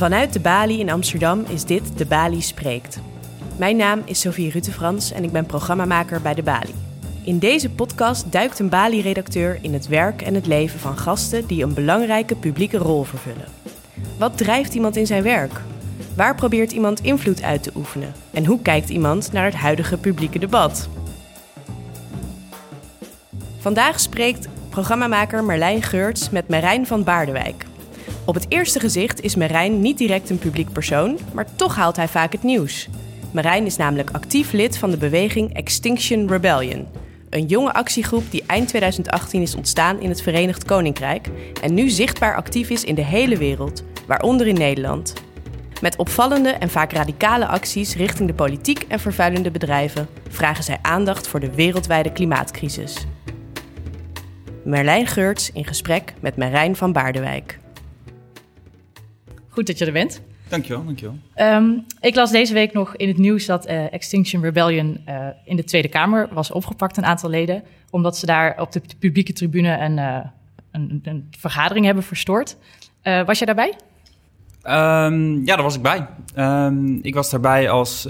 Vanuit de Bali in Amsterdam is dit De Bali Spreekt. Mijn naam is Sophie Rutefrans en ik ben programmamaker bij De Bali. In deze podcast duikt een Bali-redacteur in het werk en het leven van gasten die een belangrijke publieke rol vervullen. Wat drijft iemand in zijn werk? Waar probeert iemand invloed uit te oefenen? En hoe kijkt iemand naar het huidige publieke debat? Vandaag spreekt programmamaker Marlijn Geurts met Marijn van Baardewijk. Op het eerste gezicht is Marijn niet direct een publiek persoon, maar toch haalt hij vaak het nieuws. Marijn is namelijk actief lid van de beweging Extinction Rebellion. Een jonge actiegroep die eind 2018 is ontstaan in het Verenigd Koninkrijk en nu zichtbaar actief is in de hele wereld, waaronder in Nederland. Met opvallende en vaak radicale acties richting de politiek en vervuilende bedrijven vragen zij aandacht voor de wereldwijde klimaatcrisis. Merlijn Geurts in gesprek met Marijn van Baardewijk. Goed dat je er bent. Dankjewel, dankjewel. Um, ik las deze week nog in het nieuws dat uh, Extinction Rebellion uh, in de Tweede Kamer was opgepakt, een aantal leden, omdat ze daar op de publieke tribune een, uh, een, een vergadering hebben verstoord. was jij daarbij? Um, ja, daar was ik bij. Um, ik was daarbij als,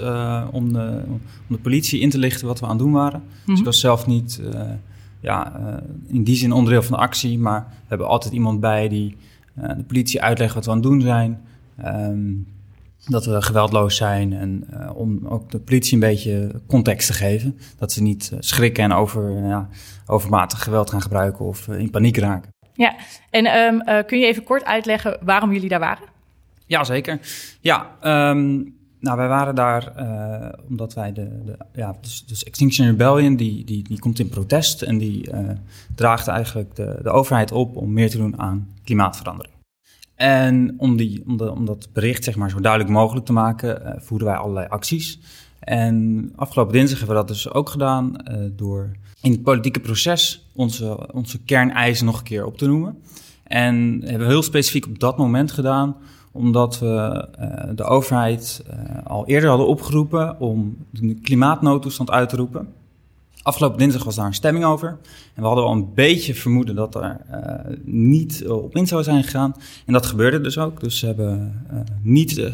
om, de, om de politie in te lichten wat we aan het doen waren. Mm -hmm. Dus ik was zelf niet ja, in die zin onderdeel van de actie, maar we hebben altijd iemand bij die de politie uitlegt wat we aan het doen zijn. Um, dat we geweldloos zijn en uh, om ook de politie een beetje context te geven. Dat ze niet uh, schrikken en over, ja, overmatig geweld gaan gebruiken of in paniek raken. Ja, en um, kun je even kort uitleggen waarom jullie daar waren? Ja, zeker. Ja, um, nou, wij waren daar omdat wij de, de, ja, dus, dus Extinction Rebellion, die, die, die komt in protest en die draagt eigenlijk de, de overheid op om meer te doen aan klimaatverandering. En om, die, om, dat bericht zeg maar, zo duidelijk mogelijk te maken, uh, voeren wij allerlei acties. En afgelopen dinsdag hebben we dat dus ook gedaan door in het politieke proces onze, onze kerneisen nog een keer op te noemen. En hebben we heel specifiek op dat moment gedaan, omdat we uh, de overheid al eerder hadden opgeroepen om de klimaatnoodtoestand uit te roepen. Afgelopen dinsdag was daar een stemming over. En we hadden al een beetje vermoeden dat er uh, niet op in zou zijn gegaan. En dat gebeurde dus ook. Dus ze hebben uh, niet uh,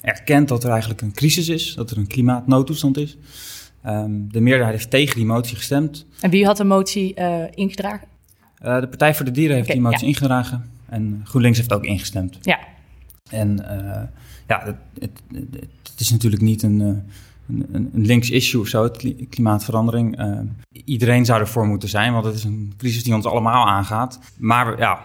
erkend dat er eigenlijk een crisis is, dat er een klimaatnoodtoestand is. Um, de meerderheid heeft tegen die motie gestemd. En wie had de motie ingedragen? de Partij voor de Dieren heeft okay, die motie ja. ingedragen. En GroenLinks heeft ook ingestemd. Ja. En ja, het, het, het, is natuurlijk niet een een, een links issue of zo, het klimaatverandering. Uh, iedereen zou ervoor moeten zijn, want het is een crisis die ons allemaal aangaat. Maar ja,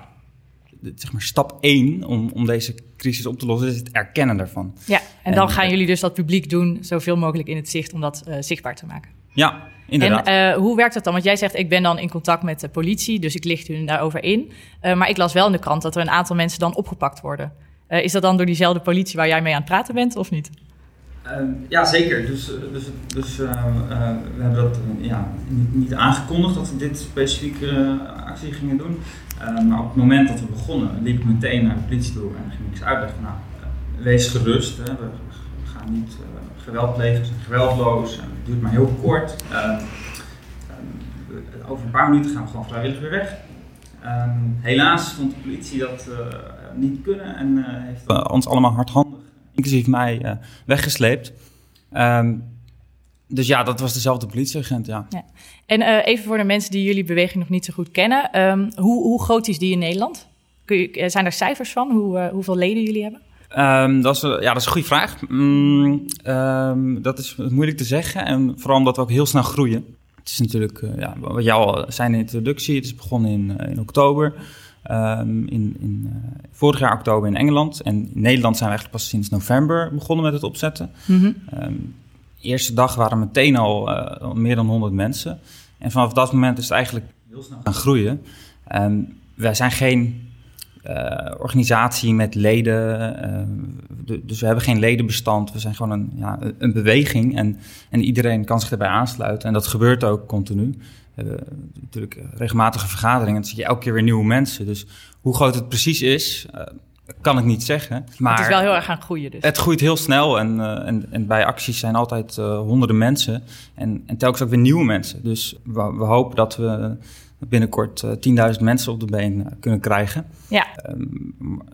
zeg maar stap één om, om deze crisis op te lossen is het erkennen daarvan. Ja, en dan en, gaan jullie dus dat publiek doen, zoveel mogelijk in het zicht, om dat uh, zichtbaar te maken. Ja, inderdaad. En uh, hoe werkt dat dan? Want jij zegt, ik ben dan in contact met de politie, dus ik licht u daarover in. maar ik las wel in de krant dat er een aantal mensen dan opgepakt worden. Is dat dan door diezelfde politie waar jij mee aan het praten bent, of niet? Uh, ja, zeker. Dus, dus, dus uh, uh, we hebben dat ja, niet, niet, aangekondigd dat we dit specifieke actie gingen doen. maar op het moment dat we begonnen, liep ik meteen naar de politie toe en ging ik ze uitleggen. Nou, wees gerust, hè, we gaan niet geweld plegen, we zijn geweldloos, het duurt maar heel kort. over een paar minuten gaan we gewoon vrijwillig weer weg. Helaas vond de politie dat niet kunnen en heeft ons allemaal hardhandig inclusief mij, uh, weggesleept. Um, dus ja, dat was dezelfde politieagent, ja. ja. En uh, even voor de mensen die jullie beweging nog niet zo goed kennen. Um, hoe, hoe, groot is die in Nederland? Kun je, eh, zijn er cijfers van, hoe, uh, hoeveel leden jullie hebben? Um, dat, is, ja, dat is een goede vraag. Mm, dat is moeilijk te zeggen. En vooral omdat we ook heel snel groeien. Het is natuurlijk, ja, wat jou al zei in de introductie, het is begonnen in, in oktober. Um, in, in uh, vorig jaar oktober in Engeland. En in Nederland zijn we eigenlijk pas sinds november begonnen met het opzetten. Mm -hmm. um, eerste dag waren meteen al uh, meer dan 100 mensen. En vanaf dat moment is het eigenlijk heel snel gaan groeien. Um, wij zijn geen uh, organisatie met leden. dus we hebben geen ledenbestand. We zijn gewoon een, ja, een beweging. En, en iedereen kan zich erbij aansluiten. En dat gebeurt ook continu. We hebben natuurlijk regelmatige vergaderingen. Dan zie je elke keer weer nieuwe mensen. Dus hoe groot het precies is, uh, kan ik niet zeggen. Maar het is wel heel erg aan groeien dus. Het groeit heel snel en, uh, en, en, bij acties zijn altijd uh, honderden mensen. En, en telkens ook weer nieuwe mensen. Dus we, we hopen dat we binnenkort uh, 10.000 mensen op de been kunnen krijgen. Ja. Um,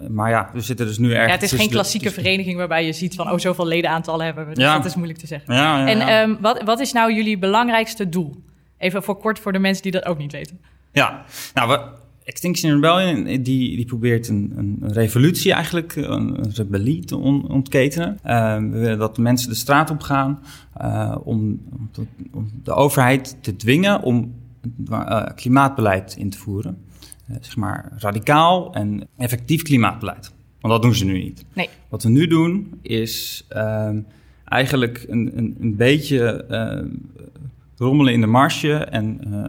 maar ja, we zitten dus nu ergens... Ja, het is geen klassieke vereniging waarbij je ziet van... oh, zoveel ledenaantallen hebben we. Dus ja. dat is moeilijk te zeggen. Ja, ja, en um, wat, wat is nou jullie belangrijkste doel? Even voor kort voor de mensen die dat ook niet weten. Ja, nou, we, Extinction Rebellion die, die probeert een, een revolutie eigenlijk, een, een rebellie te on, ontketenen. Uh, we willen dat de mensen de straat op gaan uh, om, om, te, om, de overheid te dwingen om uh, klimaatbeleid in te voeren. zeg maar radicaal en effectief klimaatbeleid. Want dat doen ze nu niet. Nee. Wat we nu doen is ehm, eigenlijk een, een, een beetje rommelen in de marge en uh,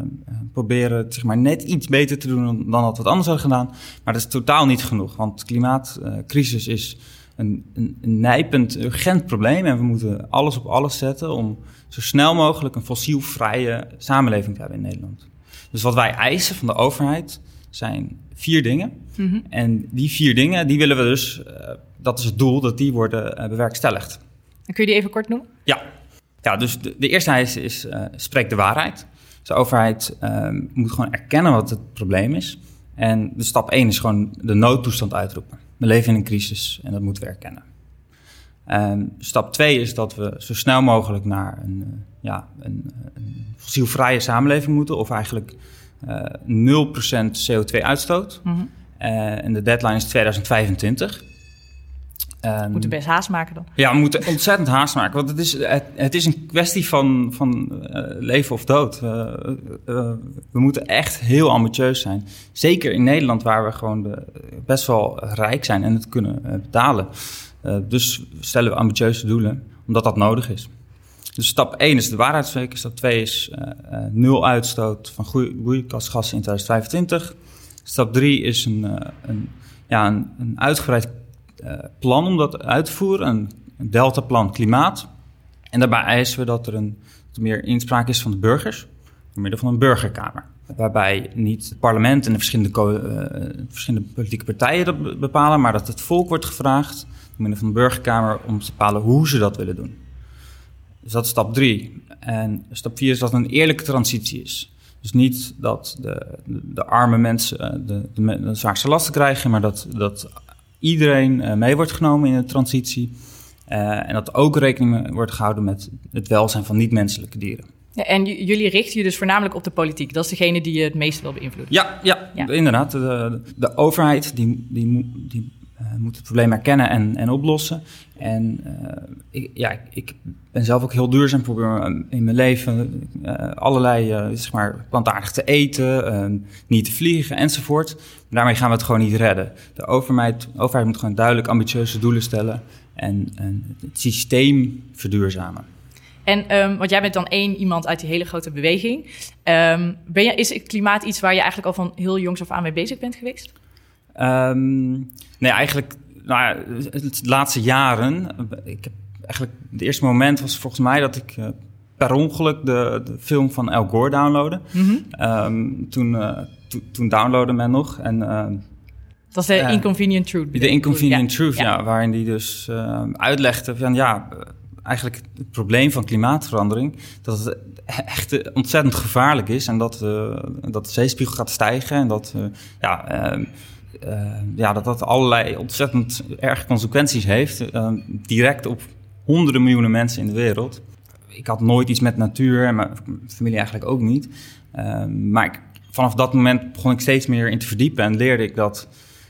proberen zeg maar, net iets beter te doen dan, dat we het anders hadden gedaan. Maar dat is totaal niet genoeg, want de klimaatcrisis is een, een, een, nijpend, urgent probleem. En we moeten alles op alles zetten om zo snel mogelijk een fossielvrije samenleving te hebben in Nederland. Dus wat wij eisen van de overheid zijn vier dingen. Mm -hmm. En die vier dingen, die willen we dus, uh, dat is het doel, dat die worden bewerkstelligd. En kun je die even kort noemen? Ja, ja, dus de, de eerste eis is, uh, spreek de waarheid. Dus de overheid uh, moet gewoon erkennen wat het probleem is. En de stap één is gewoon de noodtoestand uitroepen. We leven in een crisis en dat moeten we erkennen. Um, stap twee is dat we zo snel mogelijk naar een, uh, ja, een, een fossielvrije samenleving moeten. Of eigenlijk uh, 0% CO2-uitstoot. Mm -hmm. en de deadline is 2025. We moeten best haast maken dan. Ja, we moeten ontzettend haast maken. Want het is, het, het is een kwestie van, van uh, leven of dood. Uh, uh, we moeten echt heel ambitieus zijn. Zeker in Nederland, waar we gewoon de, best wel rijk zijn en het kunnen betalen. dus stellen we ambitieuze doelen, omdat dat nodig is. Dus stap 1 is de waarheidsweek. Stap 2 is nul uitstoot van broeikasgassen in 2025. Stap 3 is een, een, ja, een, een uitgebreid plan om dat uit te voeren, een, een deltaplan klimaat. En daarbij eisen we dat er, een, er meer inspraak is van de burgers, door middel van een burgerkamer. Waarbij niet het parlement en de verschillende, uh, verschillende politieke partijen dat bepalen, maar dat het volk wordt gevraagd, door middel van de burgerkamer, om te bepalen hoe ze dat willen doen. Dus dat is stap drie. En stap vier is dat een eerlijke transitie is. Dus niet dat de, de, arme mensen de, de, de zwaarste lasten krijgen, maar dat, dat iedereen uh, mee wordt genomen in de transitie. Uh, en dat ook rekening wordt gehouden met het welzijn van niet-menselijke dieren. Ja, en jullie richten je dus voornamelijk op de politiek. Dat is degene die je het meest wil beïnvloeden. Ja, ja, ja. inderdaad. De, de, overheid die, die, die uh, moet het probleem erkennen en, en oplossen. En ik, ja, ik ben zelf ook heel duurzaam. probeer in mijn leven allerlei zeg maar, plantaardig te eten, niet te vliegen enzovoort. Daarmee gaan we het gewoon niet redden. De overheid, overheid moet gewoon duidelijk ambitieuze doelen stellen en, het systeem verduurzamen. En um, want jij bent dan één iemand uit die hele grote beweging. Um, ben is het klimaat iets waar je eigenlijk al van heel jongs af aan mee bezig bent geweest? Um, nee, eigenlijk nou ja, de laatste jaren. Ik heb eigenlijk het eerste moment was volgens mij dat ik uh, per ongeluk de, de, film van El Gore downloadde. Mm -hmm. toen, uh, to, toen downloadde men nog. En, uh, dat is de uh, Inconvenient Truth. De Inconvenient. Truth, ja. ja. Waarin die dus uitlegde van ja, eigenlijk het probleem van klimaatverandering, dat het echt ontzettend gevaarlijk is en dat, dat de zeespiegel gaat stijgen en dat, ja, uh, ja, dat dat allerlei ontzettend erge consequenties heeft, direct op honderden miljoenen mensen in de wereld. Ik had nooit iets met natuur en mijn familie eigenlijk ook niet. maar ik, vanaf dat moment begon ik steeds meer in te verdiepen en leerde ik dat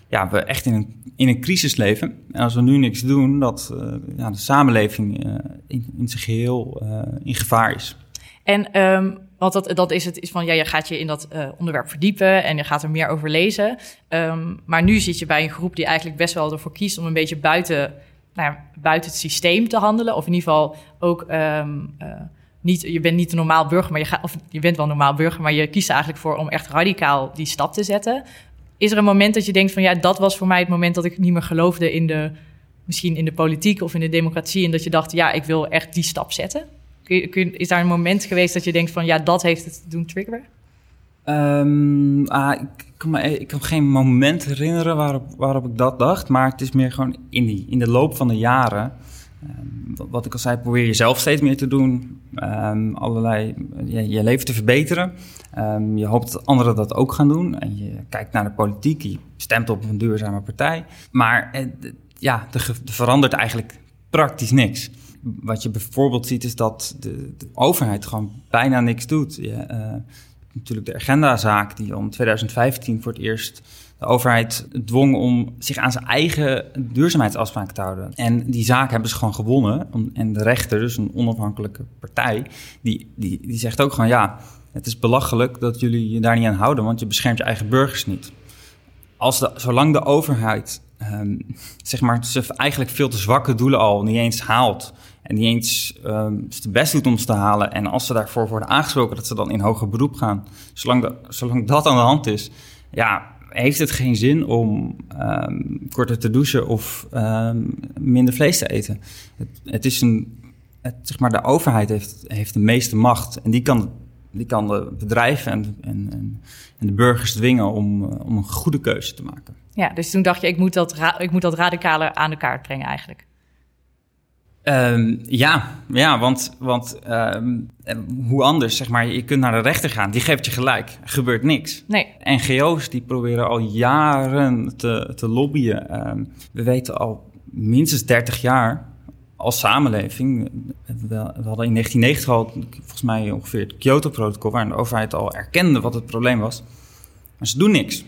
ja, we echt in een, in een crisis leven. En als we nu niks doen, dat ja, de samenleving in, in zijn geheel in gevaar is. En um, want dat, dat is het, is van ja, je gaat je in dat onderwerp verdiepen en je gaat er meer over lezen. Um, maar nu zit je bij een groep die eigenlijk best wel ervoor kiest om een beetje buiten, nou ja, buiten het systeem te handelen. Of in ieder geval ook. Um, niet, je bent niet een normaal burger, maar je, gaat, of je bent wel een normaal burger, maar je kiest er eigenlijk voor om echt radicaal die stap te zetten. Is er een moment dat je denkt van ja, dat was voor mij het moment dat ik niet meer geloofde in de, misschien in de politiek of in de democratie. En dat je dacht, ja, ik wil echt die stap zetten. Kun is daar een moment geweest dat je denkt van ja, dat heeft het doen triggeren? Um, ah, ik, kan me, ik geen moment herinneren waarop, waarop ik dat dacht. Maar het is meer gewoon in, die, in de loop van de jaren Ehm, wat ik al zei, probeer je zelf steeds meer te doen. Um, allerlei, je, je, leven te verbeteren. Je hoopt dat anderen dat ook gaan doen. En je kijkt naar de politiek, je stemt op een duurzame partij. Maar eh, ja, er, verandert eigenlijk praktisch niks. Wat je bijvoorbeeld ziet is dat de, overheid gewoon bijna niks doet. Je, uh, natuurlijk de agendazaak die om 2015 voor het eerst de overheid dwong om zich aan zijn eigen duurzaamheidsafspraken te houden. En die zaak hebben ze gewoon gewonnen. En de rechter, dus een onafhankelijke partij, die, die, die zegt ook gewoon ja, het is belachelijk dat jullie je daar niet aan houden, want je beschermt je eigen burgers niet. Als de, zolang de overheid um, zeg maar, eigenlijk veel te zwakke doelen al niet eens haalt. En niet eens um, het best doet om ze te halen. En als ze daarvoor worden aangesproken, dat ze dan in hoger beroep gaan. Zolang, zolang dat aan de hand is, ja, heeft het geen zin om um, korter te douchen of um, minder vlees te eten. Het, het is een, zeg maar, de overheid heeft, heeft de meeste macht en die kan, die kan de bedrijven en, en, en de burgers dwingen om, om een goede keuze te maken. Ja, dus toen dacht je, ik moet dat, ik moet dat radicaler aan de kaart brengen eigenlijk. Um, ja, ja, want, want um, hoe anders, zeg maar, je kunt naar de rechter gaan, die geeft je gelijk, er gebeurt niks. Nee. NGO's die proberen al jaren te, te lobbyen. Um, we weten al minstens 30 jaar als samenleving, we, hadden in 1990 al volgens mij ongeveer het Kyoto-protocol, waar de overheid al erkende wat het probleem was, maar ze doen niks.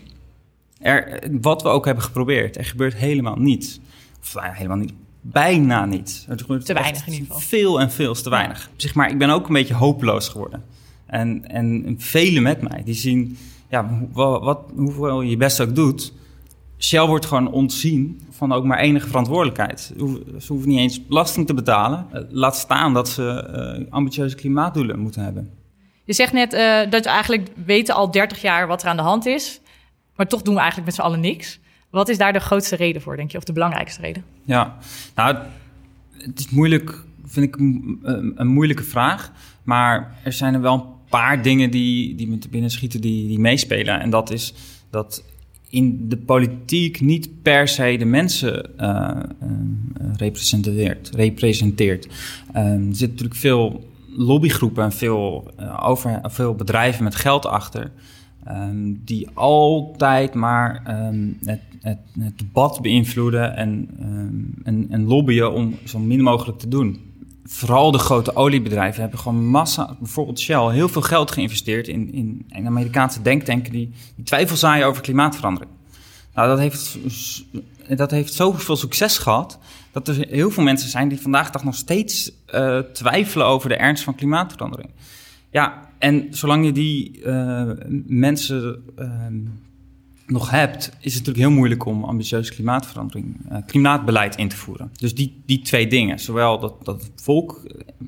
Er, wat we ook hebben geprobeerd, er gebeurt helemaal niets. Of nou helemaal niet bijna niet. te weinig in ieder geval. Veel en veel te weinig. Zeg maar, ik ben ook een beetje hopeloos geworden. En, en velen met mij, die zien, ja, wat, wat, hoeveel je best ook doet, Shell wordt gewoon ontzien van ook maar enige verantwoordelijkheid. Ze hoeven niet eens belasting te betalen. Eh, laat staan dat ze uh, ambitieuze klimaatdoelen moeten hebben. Je zegt net uh, dat we eigenlijk weten al 30 jaar wat er aan de hand is. Maar toch doen we eigenlijk met z'n allen niks. Wat is daar de grootste reden voor, denk je, of de belangrijkste reden? Ja, nou, het is moeilijk, vind ik een, moeilijke vraag. Maar er zijn er wel een paar dingen die, die me te binnen schieten die, die meespelen. En dat is dat in de politiek niet per se de mensen uh, uh, representeert. representeert. Uh, er zitten natuurlijk veel lobbygroepen en veel, over, veel bedrijven met geld achter. Um, die altijd maar um, het, het, het, debat beïnvloeden en, um, en, en, lobbyen om zo min mogelijk te doen. Vooral de grote oliebedrijven hebben gewoon massa, bijvoorbeeld Shell, heel veel geld geïnvesteerd in, in, in Amerikaanse denktanken die, die twijfel zaaien over klimaatverandering. Nou, dat heeft, dat heeft zoveel succes gehad dat er heel veel mensen zijn die vandaag dag nog steeds uh, twijfelen over de ernst van klimaatverandering. Ja, en zolang je die uh, mensen uh, nog hebt, is het natuurlijk heel moeilijk om ambitieus klimaatverandering, uh, klimaatbeleid in te voeren. Dus die, die twee dingen, zowel dat, dat het volk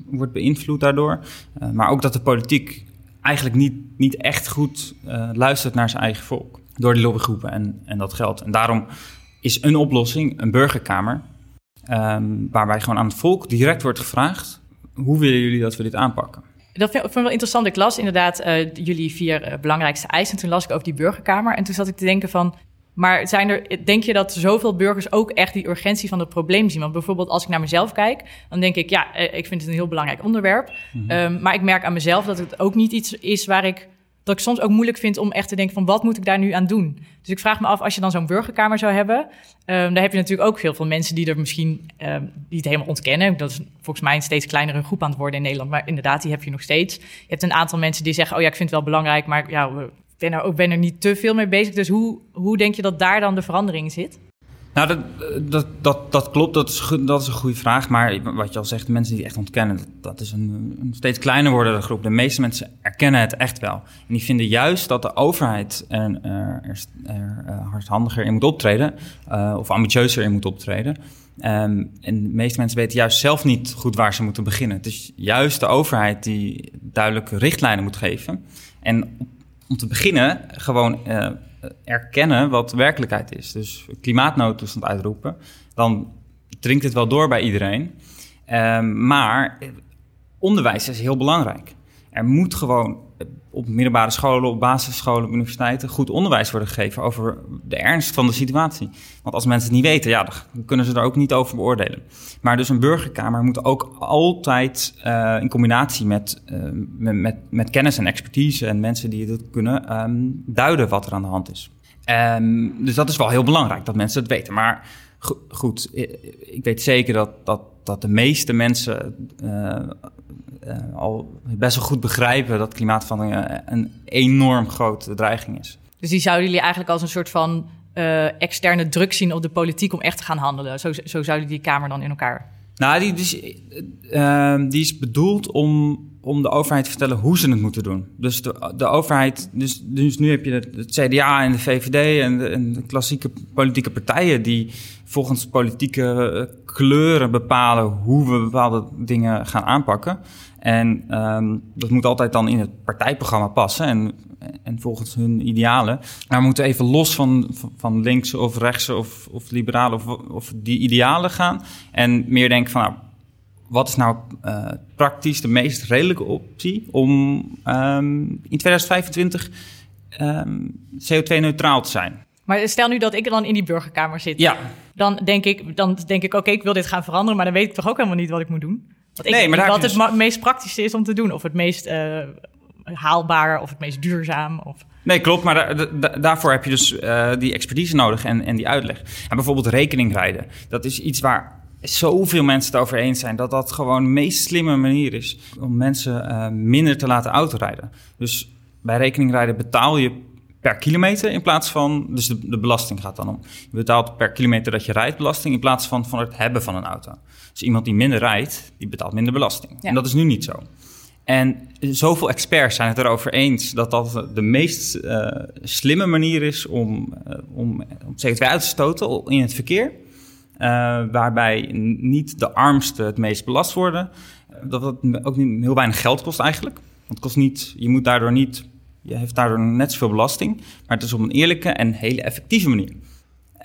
wordt beïnvloed daardoor, maar ook dat de politiek eigenlijk niet, niet echt goed luistert naar zijn eigen volk. Door die lobbygroepen en, en dat geld. En daarom is een oplossing een burgerkamer, um, waarbij gewoon aan het volk direct wordt gevraagd: hoe willen jullie dat we dit aanpakken? Dat vind ik wel interessant. Ik las inderdaad uh, jullie vier uh, belangrijkste eisen. Toen las ik over die burgerkamer. En toen zat ik te denken van... Maar zijn er, denk je dat zoveel burgers ook echt die urgentie van het probleem zien? Want bijvoorbeeld als ik naar mezelf kijk, dan denk ik... ja, uh, ik vind het een heel belangrijk onderwerp. Mm -hmm. um, maar ik merk aan mezelf dat het ook niet iets is waar ik dat ik soms ook moeilijk vind om echt te denken van wat moet ik daar nu aan doen. Dus ik vraag me af, als je dan zo'n burgerkamer zou hebben, um, dan heb je natuurlijk ook heel veel mensen die er misschien um, die het helemaal ontkennen. Dat is volgens mij een steeds kleinere groep aan het worden in Nederland, maar inderdaad, die heb je nog steeds. Je hebt een aantal mensen die zeggen, oh ja, ik vind het wel belangrijk, maar ja, ik ben er, ook, ben er niet te veel mee bezig. Dus hoe, hoe denk je dat daar dan de verandering zit? Nou, dat, dat, dat, dat klopt, dat is, dat is een goede vraag. Maar wat je al zegt, de mensen die het echt ontkennen, dat, is een, een, steeds kleiner wordende groep. De meeste mensen erkennen het echt wel. En die vinden juist dat de overheid er, er, er, er hardhandiger in moet optreden, uh, of ambitieuzer in moet optreden. Um, en de meeste mensen weten juist zelf niet goed waar ze moeten beginnen. Het is juist de overheid die duidelijke richtlijnen moet geven. En om te beginnen gewoon erkennen wat werkelijkheid is. Dus klimaatnoodtoestand uitroepen, dan dringt het wel door bij iedereen. Um, maar onderwijs is heel belangrijk. er moet gewoon op middelbare scholen, op basisscholen, op universiteiten goed onderwijs worden gegeven over de ernst van de situatie. Want als mensen het niet weten, ja, dan kunnen ze er ook niet over beoordelen. Maar dus een burgerkamer moet ook altijd uh, in combinatie met, uh, met, met, met, kennis en expertise en mensen die het kunnen um, duiden wat er aan de hand is. Um, dus dat is wel heel belangrijk dat mensen het weten. Maar goed, ik weet zeker dat, dat, dat de meeste mensen uh, uh, al best wel goed begrijpen dat klimaatverandering een enorm grote dreiging is. Dus die zouden jullie eigenlijk als een soort van uh, externe druk zien op de politiek om echt te gaan handelen. Zo, zo zouden die Kamer dan in elkaar. Nou, die, die, uh, die is bedoeld om, om de overheid te vertellen hoe ze het moeten doen. Dus de, overheid, dus, dus nu heb je het, CDA en de VVD en de, klassieke politieke partijen die volgens politieke kleuren bepalen hoe we bepaalde dingen gaan aanpakken. En um, dat moet altijd dan in het partijprogramma passen en, en volgens hun idealen. Maar we moeten even los van, van links of rechts of, of liberalen of, of die idealen gaan. En meer denken van, nou, wat is nou uh, praktisch de meest redelijke optie om um, in 2025 um, CO2-neutraal te zijn? Maar stel nu dat ik dan in die burgerkamer zit. Ja. Dan denk ik, dan denk ik oké, ik wil dit gaan veranderen, maar dan weet ik toch ook helemaal niet wat ik moet doen. Wat, nee, maar wat het dus- meest praktische is om te doen. Of het meest uh, haalbaar of het meest duurzaam. Of... Nee, klopt. Maar da da daarvoor heb je dus uh, die expertise nodig en, en die uitleg. En bijvoorbeeld rekeningrijden. Dat is iets waar zoveel mensen het over eens zijn... dat dat gewoon de meest slimme manier is... om mensen uh, minder te laten autorijden. Dus bij rekeningrijden betaal je per kilometer in plaats van... dus de, de belasting gaat dan om. Je betaalt per kilometer dat je rijdt belasting... in plaats van van het hebben van een auto. Dus iemand die minder rijdt, die betaalt minder belasting. Ja. En dat is nu niet zo. En zoveel experts zijn het erover eens dat dat de meest uh, slimme manier is om, uh, om, om CO2 uit te stoten in het verkeer. Uh, waarbij niet de armsten het meest belast worden. Dat het ook niet heel weinig geld kost eigenlijk. Want het kost niet, je moet daardoor niet, je heeft daardoor net zoveel belasting. Maar het is op een eerlijke en hele effectieve manier.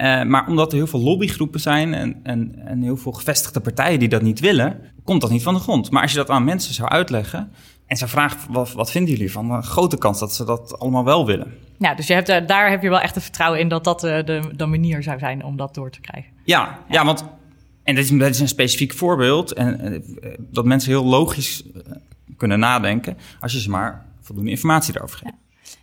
Uh, maar omdat er heel veel lobbygroepen zijn en, en, en heel veel gevestigde partijen die dat niet willen, komt dat niet van de grond. Maar als je dat aan mensen zou uitleggen en zou vragen, wat, wat vinden jullie van? Een grote kans dat ze dat allemaal wel willen. Ja, dus je hebt, daar heb je wel echt een vertrouwen in dat dat de, de manier zou zijn om dat door te krijgen. Ja, ja. want, en dat is, dat is een specifiek voorbeeld, en dat mensen heel logisch kunnen nadenken als je ze maar voldoende informatie erover geeft.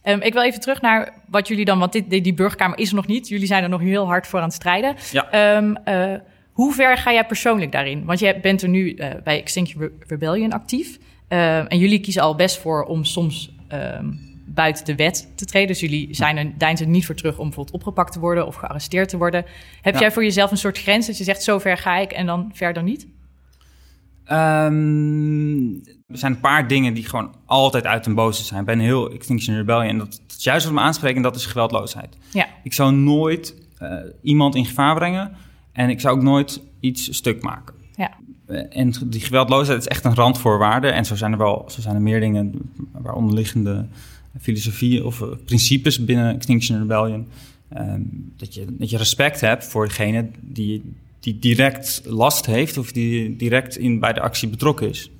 Ja. Um, ik wil even terug naar wat jullie dan, want dit, die, die burgerkamer is er nog niet. Jullie zijn er nog heel hard voor aan het strijden. Ja. Um, uh, hoe ver ga jij persoonlijk daarin? Want jij bent er nu uh, bij Extinction Rebellion actief. Uh, en jullie kiezen al best voor om soms um, buiten de wet te treden. Dus jullie zijn er, deinzen er niet voor terug om bijvoorbeeld opgepakt te worden of gearresteerd te worden. Heb ja. jij voor jezelf een soort grens dat je zegt, zo ver ga ik en dan verder niet? Um, er zijn een paar dingen die gewoon altijd uit den boze zijn. Ik ben heel Extinction Rebellion. En dat, dat is juist wat me aanspreken en dat is geweldloosheid. Ja. Ik zou nooit uh, iemand in gevaar brengen. En ik zou ook nooit iets stuk maken. Ja. Uh, en die geweldloosheid is echt een randvoorwaarde. En zo zijn er wel zo zijn er meer dingen waaronder liggende filosofie of uh, principes binnen Extinction Rebellion. Um, dat, je, dat je respect hebt voor degene die, die direct last heeft of die direct in, bij de actie betrokken is.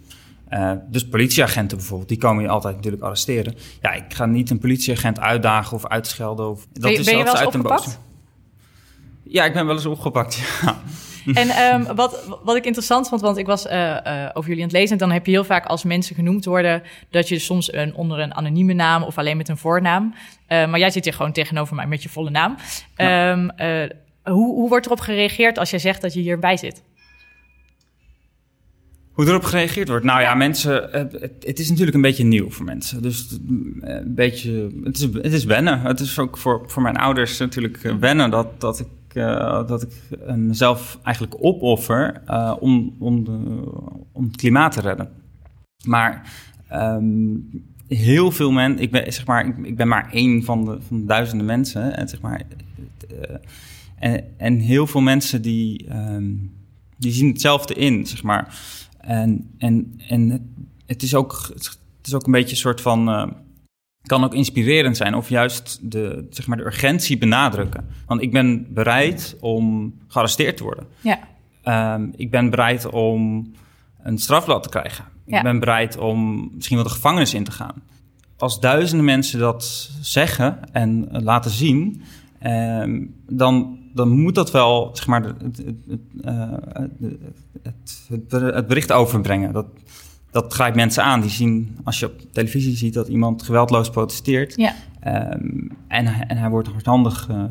Uh, dus politieagenten bijvoorbeeld, die komen je altijd natuurlijk arresteren. Ja, ik ga niet een politieagent uitdagen of uitschelden. Of, dat ben is ben je wel eens uit opgepakt? Ja, ik ben wel eens opgepakt, ja. En um, wat, wat ik interessant vond, want ik was uh, uh, over jullie aan het lezen... en dan heb je heel vaak als mensen genoemd worden... dat je soms een, onder een anonieme naam of alleen met een voornaam... Uh, maar jij zit hier gewoon tegenover mij met je volle naam. Ja. Um, hoe, hoe wordt erop gereageerd als jij zegt dat je hierbij zit? Hoe erop gereageerd wordt? Nou ja, mensen, het, het, is natuurlijk een beetje nieuw voor mensen. Dus een beetje, het is, het is wennen. Het is ook voor, voor mijn ouders natuurlijk wennen dat, dat ik, uh, dat ik mezelf eigenlijk opoffer uh, om, om, om het klimaat te redden. Maar um, heel veel mensen, ik ben, zeg maar, ik, ik, ben maar één van de, van de duizenden mensen. En, zeg maar, uh, en, en heel veel mensen die, um, die zien hetzelfde in, zeg maar. En, en, en het, is ook, het is ook een beetje een soort van. Kan ook inspirerend zijn of juist de, zeg maar de urgentie benadrukken. Want ik ben bereid om gearresteerd te worden. Ja. Um, ik ben bereid om een strafblad te krijgen. Ik ben bereid om misschien wel de gevangenis in te gaan. Als duizenden mensen dat zeggen en laten zien, ehm, dan, dan moet dat wel zeg maar, het, het, het, het, bericht overbrengen. Dat, dat grijpt mensen aan. Die zien, als je op televisie ziet dat iemand geweldloos protesteert ja. um, en, en hij wordt hardhandig uh,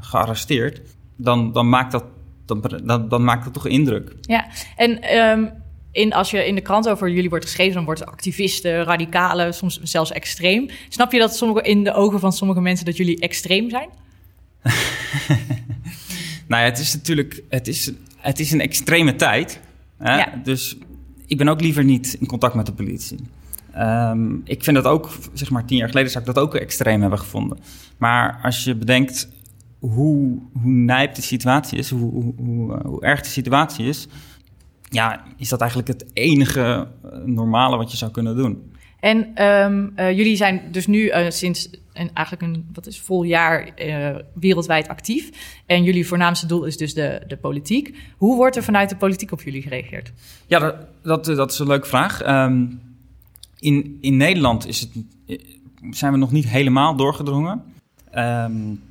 gearresteerd, dan, dan, maakt dat, dan, dan, dan, maakt dat toch indruk. Ja, en um, in, als je in de krant over jullie wordt geschreven, dan wordt activisten, radicalen, soms zelfs extreem. Snap je dat sommige, in de ogen van sommige mensen dat jullie extreem zijn? nou ja, het is natuurlijk het is, het is een extreme tijd. Hè? Ja. Dus ik ben ook liever niet in contact met de politie. Um, ik vind dat ook, zeg maar, tien jaar geleden zou ik dat ook extreem hebben gevonden. Maar als je bedenkt hoe, hoe nijp de situatie is, hoe, hoe, hoe, hoe erg de situatie is, ja, is dat eigenlijk het enige eh, normale wat je zou kunnen doen. En um, uh, jullie zijn dus nu uh, sinds een, eigenlijk een wat is, vol jaar uh, wereldwijd actief. En jullie voornaamste doel is dus de, de politiek. Hoe wordt er vanuit de politiek op jullie gereageerd? Ja, dat, dat, dat is een leuke vraag. Um, in, in Nederland is het, zijn we nog niet helemaal doorgedrongen. Um,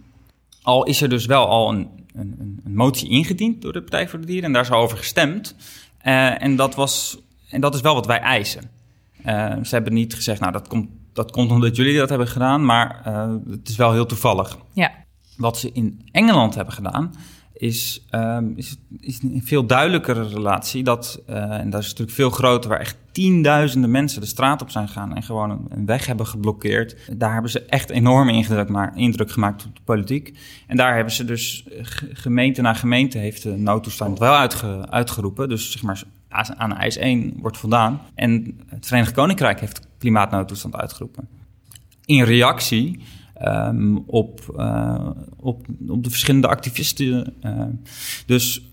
al is er dus wel al een, een, een, motie ingediend door de Partij voor de Dieren en daar is over gestemd. en, dat was, en dat is wel wat wij eisen. Uh, ze hebben niet gezegd, nou dat komt, dat komt omdat jullie dat hebben gedaan, maar uh, het is wel heel toevallig. Ja. Wat ze in Engeland hebben gedaan, is, um, is, is een veel duidelijkere relatie. Dat, uh, en dat is natuurlijk veel groter, waar echt tienduizenden mensen de straat op zijn gegaan en gewoon een, een weg hebben geblokkeerd. Daar hebben ze echt enorme indruk, maar, indruk gemaakt op de politiek. En daar hebben ze dus, gemeente na gemeente heeft de noodtoestand wel uitge, uitgeroepen. Dus zeg maar aan eis 1 wordt voldaan. En het Verenigd Koninkrijk heeft klimaatnoodtoestand uitgeroepen. In reactie um, op, uh, op, op de verschillende activisten. Uh, dus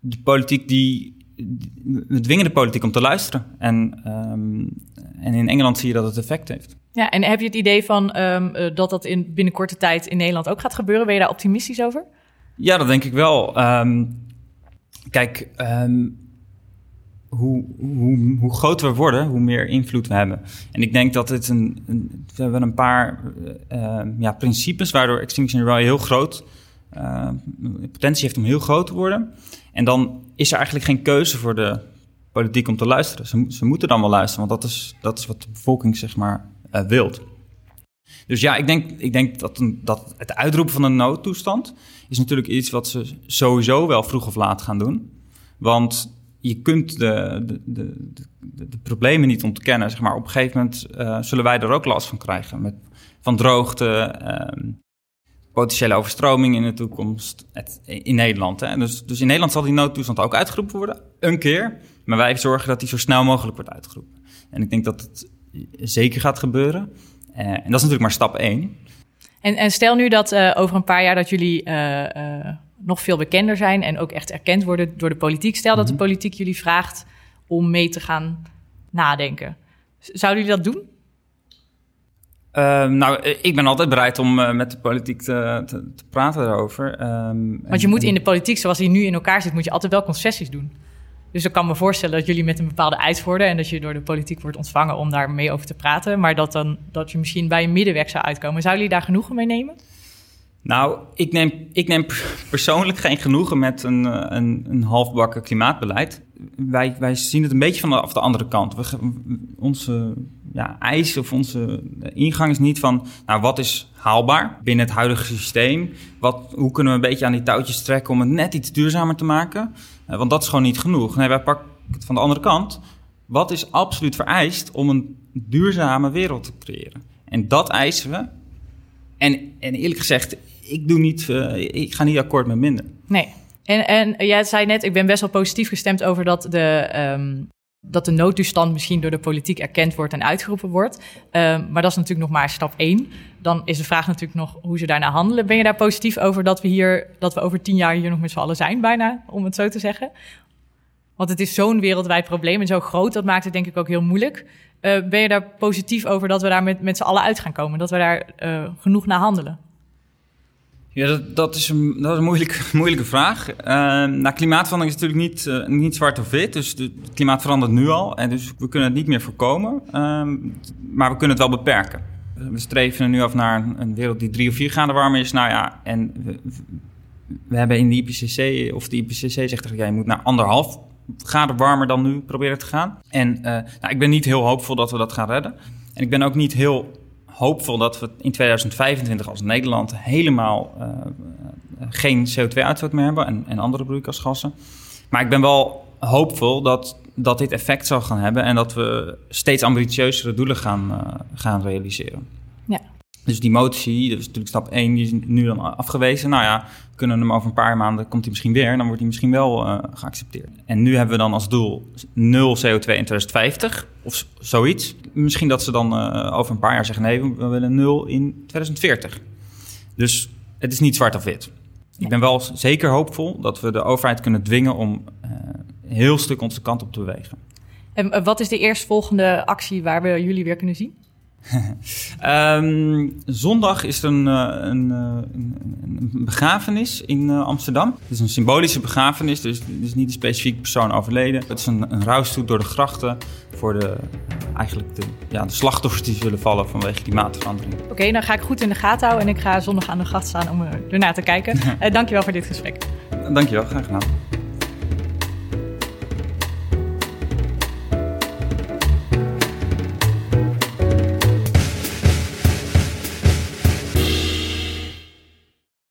de politiek die. We dwingen de politiek om te luisteren. En, um, en in Engeland zie je dat het effect heeft. Ja, en heb je het idee van um, dat dat in binnen korte tijd in Nederland ook gaat gebeuren? Ben je daar optimistisch over? Ja, dat denk ik wel. Kijk, hoe, hoe, hoe groter we worden, hoe meer invloed we hebben. En ik denk dat het een, we hebben een paar uh, ja, principes waardoor Extinction Rebellion heel groot, uh, potentie heeft om heel groot te worden. En dan is er eigenlijk geen keuze voor de politiek om te luisteren. Ze, ze moeten dan wel luisteren, want dat is, dat is wat de bevolking zeg maar uh, wilt. Dus ja, ik denk, ik denk dat, dat het uitroepen van een noodtoestand is natuurlijk iets wat ze sowieso wel vroeg of laat gaan doen. Want je kunt de, de, de, de, problemen niet ontkennen. Zeg maar. Op een gegeven moment uh, zullen wij er ook last van krijgen. Met, van droogte, uh, potentiële overstroming in de toekomst in Nederland. Hè. Dus, dus in Nederland zal die noodtoestand ook uitgeroepen worden, een keer. Maar wij zorgen dat die zo snel mogelijk wordt uitgeroepen. En ik denk dat het zeker gaat gebeuren. Uh, en dat is natuurlijk maar stap één. En, en stel nu dat uh, over een paar jaar dat jullie nog veel bekender zijn en ook echt erkend worden door de politiek. Stel dat de mhm. politiek jullie vraagt om mee te gaan nadenken. Zouden jullie dat doen? Uh, nou, ik ben altijd bereid om uh, met de politiek te, te, te praten daarover. Um, Want je moet in de politiek, zoals die nu in elkaar zit, moet je altijd wel concessies doen. Dus ik kan me voorstellen dat jullie met een bepaalde eis worden en dat je door de politiek wordt ontvangen om daar mee over te praten. Maar dat, dan, dat je misschien bij een middenweg zou uitkomen. Zouden jullie daar genoegen mee nemen? Nou, ik neem, ik neem persoonlijk geen genoegen met een, eh, een, een halfbakken klimaatbeleid. Wij, wij zien het een beetje vanaf de andere kant. We, onze ja, eis of onze ingang is niet van, nou, wat is haalbaar binnen het huidige systeem? Wat, hoe kunnen we een beetje aan die touwtjes trekken om het net iets duurzamer te maken? Uh, want dat is gewoon niet genoeg. Nee, wij pakken het van de andere kant. Wat is absoluut vereist om een duurzame wereld te creëren? En dat eisen we. En, en eerlijk gezegd, ik, doe niet, uh, ik ga niet akkoord met minder. Nee. En, en jij zei net, ik ben best wel positief gestemd over dat de, um, dat de noodtoestand misschien door de politiek erkend wordt en uitgeroepen wordt. Um, maar dat is natuurlijk nog maar stap één. Dan is de vraag natuurlijk nog hoe ze daarna handelen. Ben je daar positief over dat we hier, dat we over tien jaar hier nog met z'n allen zijn, bijna, om het zo te zeggen? Want het is zo'n wereldwijd probleem en zo groot, dat maakt het denk ik ook heel moeilijk. Uh, ben je daar positief over dat we daar met, met z'n allen uit gaan komen? Dat we daar uh, genoeg naar handelen? Ja, dat, is een, dat is een moeilijke, moeilijke vraag. Uh, klimaatverandering is natuurlijk niet, uh, niet zwart of wit. Dus het klimaat verandert nu al. En dus we kunnen het niet meer voorkomen. Uh, maar we kunnen het wel beperken. We streven nu af naar een, wereld die drie of vier graden warmer is. Nou ja, en we, we hebben in de IPCC, of de IPCC zegt dat ja, je moet naar anderhalf graden warmer dan nu proberen te gaan. En nou, ik ben niet heel hoopvol dat we dat gaan redden. En ik ben ook niet heel hoopvol dat we in 2025 als Nederland helemaal uh, geen CO2-uitstoot meer hebben en, en andere broeikasgassen. Maar ik ben wel hoopvol dat, dat dit effect zal gaan hebben en dat we steeds ambitieuzere doelen gaan, uh, gaan realiseren. Ja. Dus die motie, dat is natuurlijk stap 1, die is nu dan afgewezen. Nou ja, kunnen hem over een paar maanden, komt hij misschien weer, dan wordt hij misschien wel uh, geaccepteerd. En nu hebben we dan als doel 0 CO2 in 2050 of zoiets. Misschien dat ze dan uh, over een paar jaar zeggen, nee, we willen 0 in 2040. Dus het is niet zwart of wit. Ik ben wel zeker hoopvol dat we de overheid kunnen dwingen om een heel stuk onze kant op te bewegen. En wat is de eerstvolgende actie waar we jullie weer kunnen zien? Um, zondag is er een, een, een, een begrafenis in Amsterdam. Het is een symbolische begrafenis, dus er is niet een specifieke persoon overleden. Het is een, een rouwstoet door de grachten voor de, eigenlijk de, ja, de slachtoffers die zullen vallen vanwege klimaatverandering. Oké, okay, dan ga ik goed in de gaten houden en ik ga zondag aan de gracht staan om ernaar te kijken. uh, dankjewel voor dit gesprek. Dankjewel, graag gedaan.